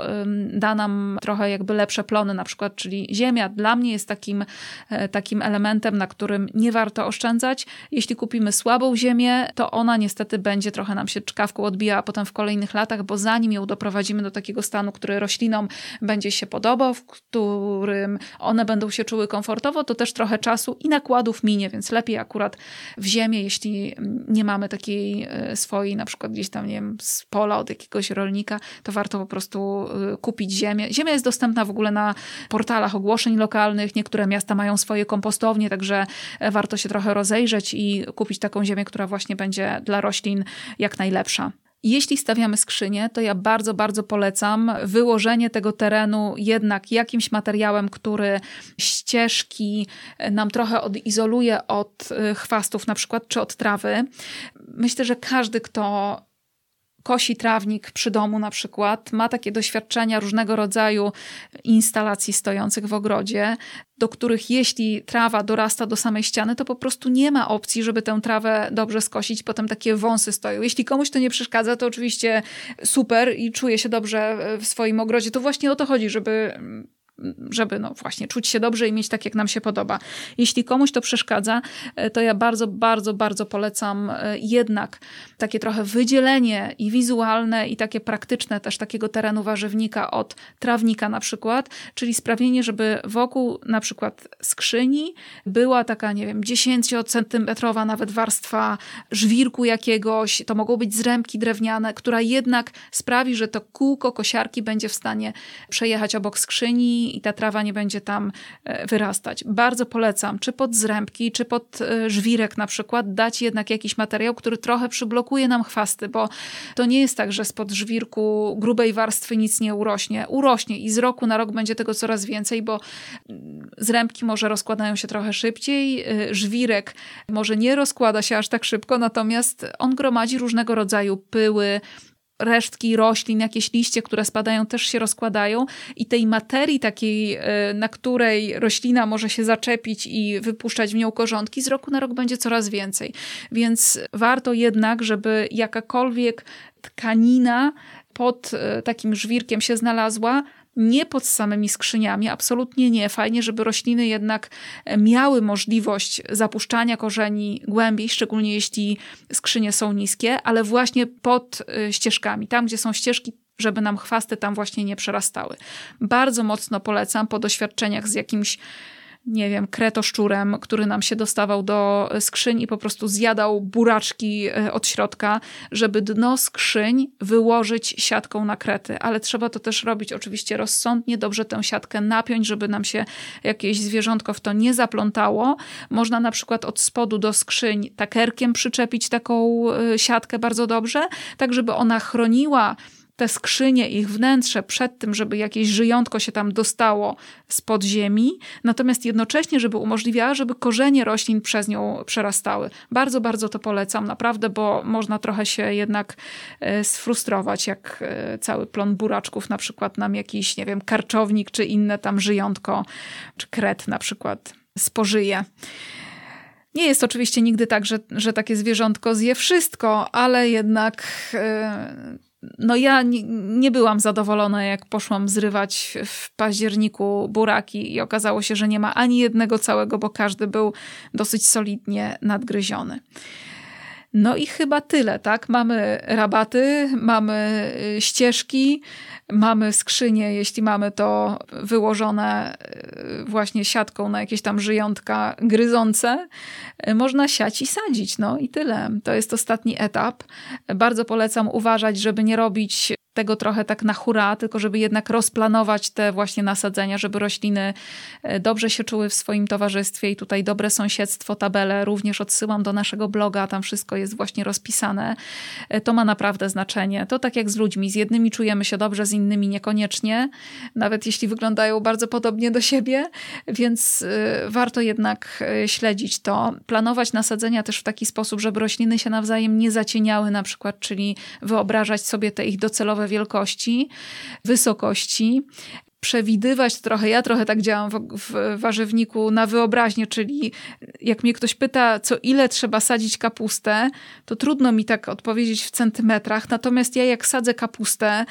da nam trochę jakby lepsze plony na przykład, czyli ziemia dla mnie jest takim, e, takim elementem, na którym nie warto oszczędzać. Jeśli kupimy słabą ziemię, to ona niestety będzie trochę nam się czkawką odbijała potem w kolejnych latach, bo zanim ją doprowadzimy do takiego stanu, który roślinom będzie się podobał, w którym one będą się czuły komfortowo, to też trochę czasu i nakładów minie, więc lepiej akurat w ziemię, jeśli nie mamy takiej e, swojej, na przykład gdzieś tam, nie wiem, z pola od jakiegoś rolnika, to warto po prostu e, kupić ziemię. Ziemia jest dostępna w ogóle na portalach ogłoszeń lokalnych, niektóre miasta mają swoje kompostownie, także e, warto się trochę rozejrzeć i kupić taką ziemię, która właśnie będzie dla roślin jak najlepsza. Jeśli stawiamy skrzynię, to ja bardzo, bardzo polecam wyłożenie tego terenu jednak jakimś materiałem, który ścieżki nam trochę odizoluje od y, chwastów, na przykład, czy od trawy. Myślę, że każdy, kto kosi trawnik przy domu na przykład, ma takie doświadczenia różnego rodzaju instalacji stojących w ogrodzie, do których jeśli trawa dorasta do samej ściany, to po prostu nie ma opcji, żeby tę trawę dobrze skosić, potem takie wąsy stoją. Jeśli komuś to nie przeszkadza, to oczywiście super i czuje się dobrze w swoim ogrodzie. To właśnie o to chodzi, żeby żeby no właśnie czuć się dobrze i mieć tak, jak nam się podoba. Jeśli komuś to przeszkadza, e, to ja bardzo, bardzo, bardzo polecam e, jednak takie trochę wydzielenie i wizualne, i takie praktyczne też takiego terenu warzywnika od trawnika na przykład, czyli sprawienie, żeby wokół na przykład skrzyni była taka, nie wiem, 10-centymetrowa nawet warstwa żwirku jakiegoś, to mogą być zrębki drewniane, która jednak sprawi, że to kółko kosiarki będzie w stanie przejechać obok skrzyni i ta trawa nie będzie tam e, wyrastać. Bardzo polecam, czy pod zrębki, czy pod e, żwirek na przykład, dać jednak jakiś materiał, który trochę przyblokuje nam chwasty, bo to nie jest tak, że spod żwirku grubej warstwy nic nie urośnie. Urośnie i z roku na rok będzie tego coraz więcej, bo mm, zrębki może rozkładają się trochę szybciej, e, żwirek może nie rozkłada się aż tak szybko, natomiast on gromadzi różnego rodzaju pyły, resztki roślin, jakieś liście, które spadają, też się rozkładają i tej materii takiej, e, na której roślina może się zaczepić i wypuszczać w nią korzonki, z roku na rok będzie coraz więcej. Więc warto jednak, żeby jakakolwiek tkanina pod e, takim żwirkiem się znalazła, nie pod samymi skrzyniami, absolutnie nie. Fajnie, żeby rośliny jednak miały możliwość zapuszczania korzeni głębiej, szczególnie jeśli skrzynie są niskie, ale właśnie pod y, ścieżkami, tam gdzie są ścieżki, żeby nam chwasty tam właśnie nie przerastały. Bardzo mocno polecam po doświadczeniach z jakimś nie wiem, kretoszczurem, który nam się dostawał do skrzyń i po prostu zjadał buraczki e, od środka, żeby dno skrzyń wyłożyć siatką na krety. Ale trzeba to też robić oczywiście rozsądnie, dobrze tę siatkę napiąć, żeby nam się jakieś zwierzątko w to nie zaplątało. Można na przykład od spodu do skrzyń takerkiem przyczepić taką e, siatkę bardzo dobrze, tak żeby ona chroniła te skrzynie, ich wnętrze przed tym, żeby jakieś żyjątko się tam dostało z podziemi, natomiast jednocześnie, żeby umożliwiała, żeby korzenie roślin przez nią przerastały. Bardzo, bardzo to polecam, naprawdę, bo można trochę się jednak e, sfrustrować, jak e, cały plon buraczków na przykład nam jakiś, nie wiem, karczownik czy inne tam żyjątko, czy kret na przykład spożyje. Nie jest oczywiście nigdy tak, że, że takie zwierzątko zje wszystko, ale jednak yy, no ja nie, nie, byłam zadowolona, jak poszłam zrywać w październiku buraki i okazało się, że nie ma ani jednego całego, bo każdy był dosyć solidnie nadgryziony. No i chyba tyle, tak? Mamy rabaty, mamy y, ścieżki, mamy skrzynie, jeśli mamy to wyłożone y, właśnie siatką na jakieś tam żyjątka gryzące. Y, można siać i sadzić, no i tyle. To jest ostatni etap. Bardzo polecam uważać, żeby nie robić tego trochę tak na hura, tylko żeby jednak rozplanować te właśnie nasadzenia, żeby rośliny e, dobrze się czuły w swoim towarzystwie i tutaj dobre sąsiedztwo, tabele również odsyłam do naszego bloga, tam wszystko jest właśnie rozpisane. E, to ma naprawdę znaczenie. To tak jak z ludźmi, z jednymi czujemy się dobrze, z innymi niekoniecznie, nawet jeśli wyglądają bardzo podobnie do siebie, więc e, warto jednak śledzić to. Planować nasadzenia też w taki sposób, żeby rośliny się nawzajem nie zacieniały na przykład, czyli wyobrażać sobie te ich docelowe wielkości, wysokości, przewidywać trochę. Ja trochę tak działam w, w, warzywniku na wyobraźnię, czyli jak mnie ktoś pyta, co ile trzeba sadzić kapustę, to trudno mi tak odpowiedzieć w centymetrach. Natomiast ja jak sadzę kapustę,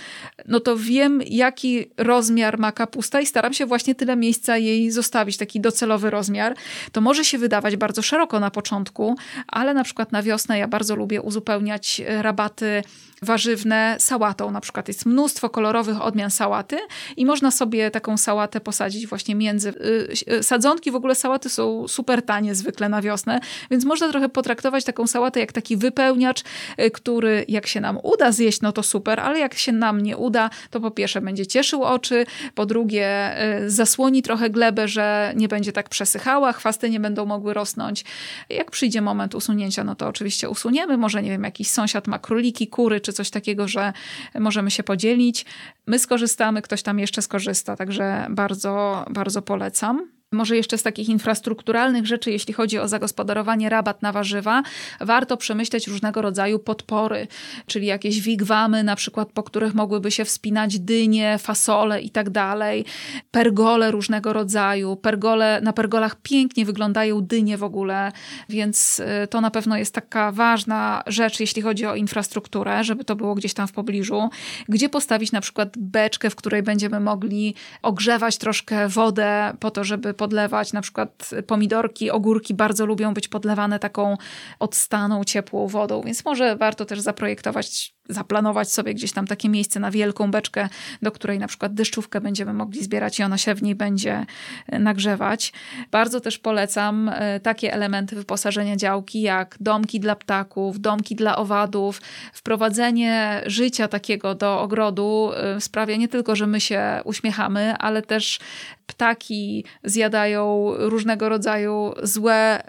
no to wiem, jaki rozmiar ma kapusta i staram się właśnie tyle miejsca jej zostawić, taki docelowy rozmiar. To może się wydawać bardzo szeroko na początku, ale na przykład na wiosnę ja bardzo lubię uzupełniać rabaty warzywne sałatą. Na przykład jest mnóstwo kolorowych odmian sałaty i można sobie taką sałatę posadzić właśnie między. Y, y, sadzonki, w ogóle sałaty są super tanie zwykle na wiosnę, więc można trochę potraktować taką sałatę jak taki wypełniacz, y, który jak się nam uda zjeść, no to super, ale jak się nam nie uda, to po pierwsze będzie cieszył oczy, po drugie zasłoni trochę glebę, że nie będzie tak przesychała, chwasty nie będą mogły rosnąć. Jak przyjdzie moment usunięcia, no to oczywiście usuniemy. Może, nie wiem, jakiś sąsiad ma króliki, kury czy coś takiego, że możemy się podzielić. My skorzystamy, ktoś tam jeszcze skorzysta, także bardzo, bardzo polecam. Może jeszcze z takich infrastrukturalnych rzeczy, jeśli chodzi o zagospodarowanie rabat na warzywa, warto przemyśleć różnego rodzaju podpory, czyli jakieś wigwamy, na przykład po których mogłyby się wspinać dynie, fasole i tak dalej, pergole różnego rodzaju. Pergole, na pergolach pięknie wyglądają dynie w ogóle, więc y, to na pewno jest taka ważna rzecz, jeśli chodzi o infrastrukturę, żeby to było gdzieś tam w pobliżu. Gdzie postawić na przykład beczkę, w której będziemy mogli ogrzewać troszkę wodę po to, żeby podlewać. Na przykład pomidorki, ogórki bardzo lubią być podlewane taką odstaną, ciepłą wodą, więc może warto też zaprojektować zaplanować sobie gdzieś tam takie miejsce na wielką beczkę, do której na przykład deszczówkę będziemy mogli zbierać i ona się w niej będzie e, nagrzewać. Bardzo też polecam e, takie elementy wyposażenia działki, jak domki dla ptaków, domki dla owadów. Wprowadzenie życia takiego do ogrodu e, sprawia nie tylko, że my się uśmiechamy, ale też ptaki zjadają różnego rodzaju złe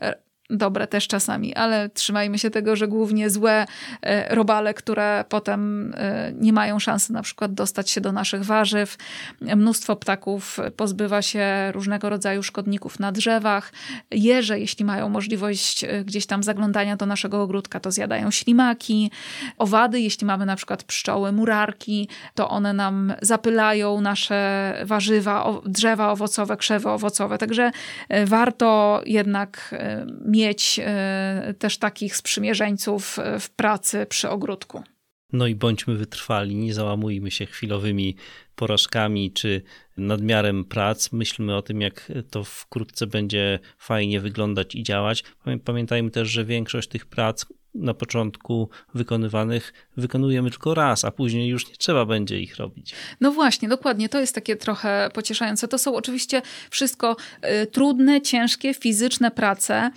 dobre też czasami, ale trzymajmy się tego, że głównie złe e, robale, które potem e, nie mają szansy na przykład dostać się do naszych warzyw. Mnóstwo ptaków pozbywa się różnego rodzaju szkodników na drzewach. Jeże, jeśli mają możliwość e, gdzieś tam zaglądania do naszego ogródka, to zjadają ślimaki. Owady, jeśli mamy na przykład pszczoły, murarki, to one nam zapylają nasze warzywa, drzewa owocowe, krzewy owocowe. Także warto jednak mieć mieć e, też takich sprzymierzeńców e, w pracy przy ogródku. No i bądźmy wytrwali, nie załamujmy się chwilowymi porażkami czy nadmiarem prac. Myślmy o tym, jak to wkrótce będzie fajnie wyglądać i działać. Pamiętajmy też, że większość tych prac na początku wykonywanych wykonujemy tylko raz, a później już nie trzeba będzie ich robić. No właśnie, dokładnie. To jest takie trochę pocieszające. To są oczywiście wszystko y, trudne, ciężkie, fizyczne prace,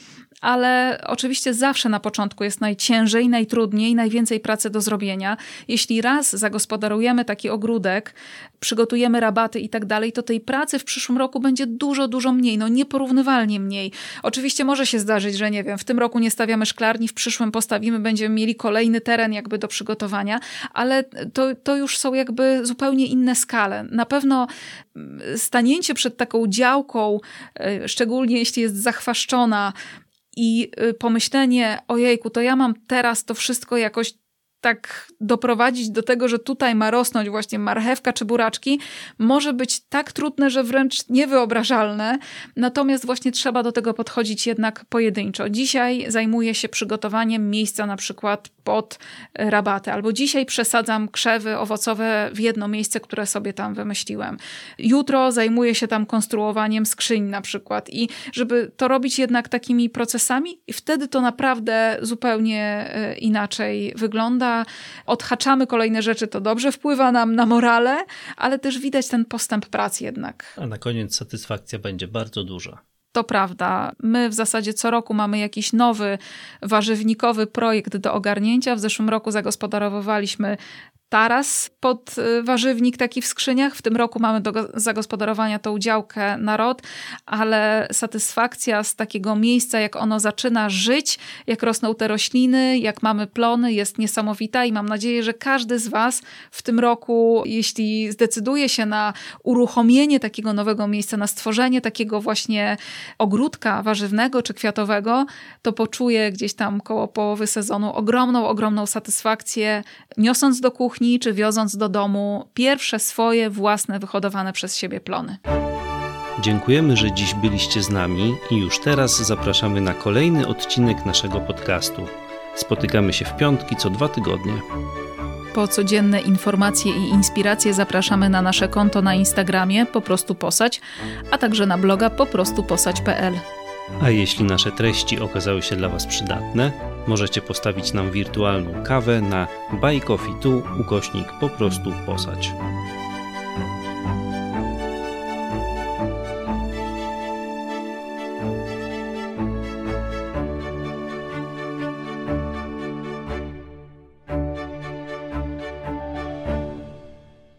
ale oczywiście zawsze na początku jest najciężej, najtrudniej, najwięcej pracy do zrobienia. Jeśli raz zagospodarujemy taki ogródek, przygotujemy rabaty i tak dalej, to tej pracy w przyszłym roku będzie dużo, dużo mniej, no nieporównywalnie mniej. Oczywiście może się zdarzyć, że nie wiem, w tym roku nie stawiamy szklarni, w przyszłym postawimy, będziemy mieli kolejny teren jakby do przygotowania, ale to, to już są jakby zupełnie inne skale. Na pewno mm, stanięcie przed taką działką, e, szczególnie jeśli jest zachwaszczona, i y, pomyślenie, ojejku, to ja mam teraz to wszystko jakoś tak doprowadzić do tego, że tutaj ma rosnąć właśnie marchewka czy buraczki, może być tak trudne, że wręcz niewyobrażalne. Natomiast właśnie trzeba do tego podchodzić jednak pojedynczo. Dzisiaj zajmuję się przygotowaniem miejsca na przykład pod rabaty, albo dzisiaj przesadzam krzewy owocowe w jedno miejsce, które sobie tam wymyśliłem. Jutro zajmuję się tam konstruowaniem skrzyń na przykład i żeby to robić jednak takimi procesami i wtedy to naprawdę zupełnie e, inaczej wygląda odhaczamy kolejne rzeczy, to dobrze wpływa nam na morale, ale też widać ten postęp prac jednak. A na koniec satysfakcja będzie bardzo duża. To prawda. My w zasadzie co roku mamy jakiś nowy warzywnikowy projekt do ogarnięcia. W zeszłym roku zagospodarowywaliśmy taras pod y, warzywnik taki w skrzyniach. W tym roku mamy do zagospodarowania tą działkę na rod, ale satysfakcja z takiego miejsca, jak ono zaczyna żyć, jak rosną te rośliny, jak mamy plony, jest niesamowita i mam nadzieję, że każdy z Was w tym roku, jeśli zdecyduje się na uruchomienie takiego nowego miejsca, na stworzenie takiego właśnie ogródka warzywnego czy kwiatowego, to poczuje gdzieś tam koło połowy sezonu ogromną, ogromną satysfakcję, niosąc do kuchni czy wioząc do domu pierwsze swoje własne wyhodowane przez siebie plony. Dziękujemy, że dziś byliście z nami i już teraz zapraszamy na kolejny odcinek naszego podcastu. Spotykamy się w piątki co dwa tygodnie. Po codzienne informacje i inspiracje zapraszamy na nasze konto na Instagramie po prostu posać, a także na bloga poprostuposać.pl. A jeśli nasze treści okazały się dla Was przydatne, możecie postawić nam wirtualną kawę na buycoffee ukośnik po prostu posać.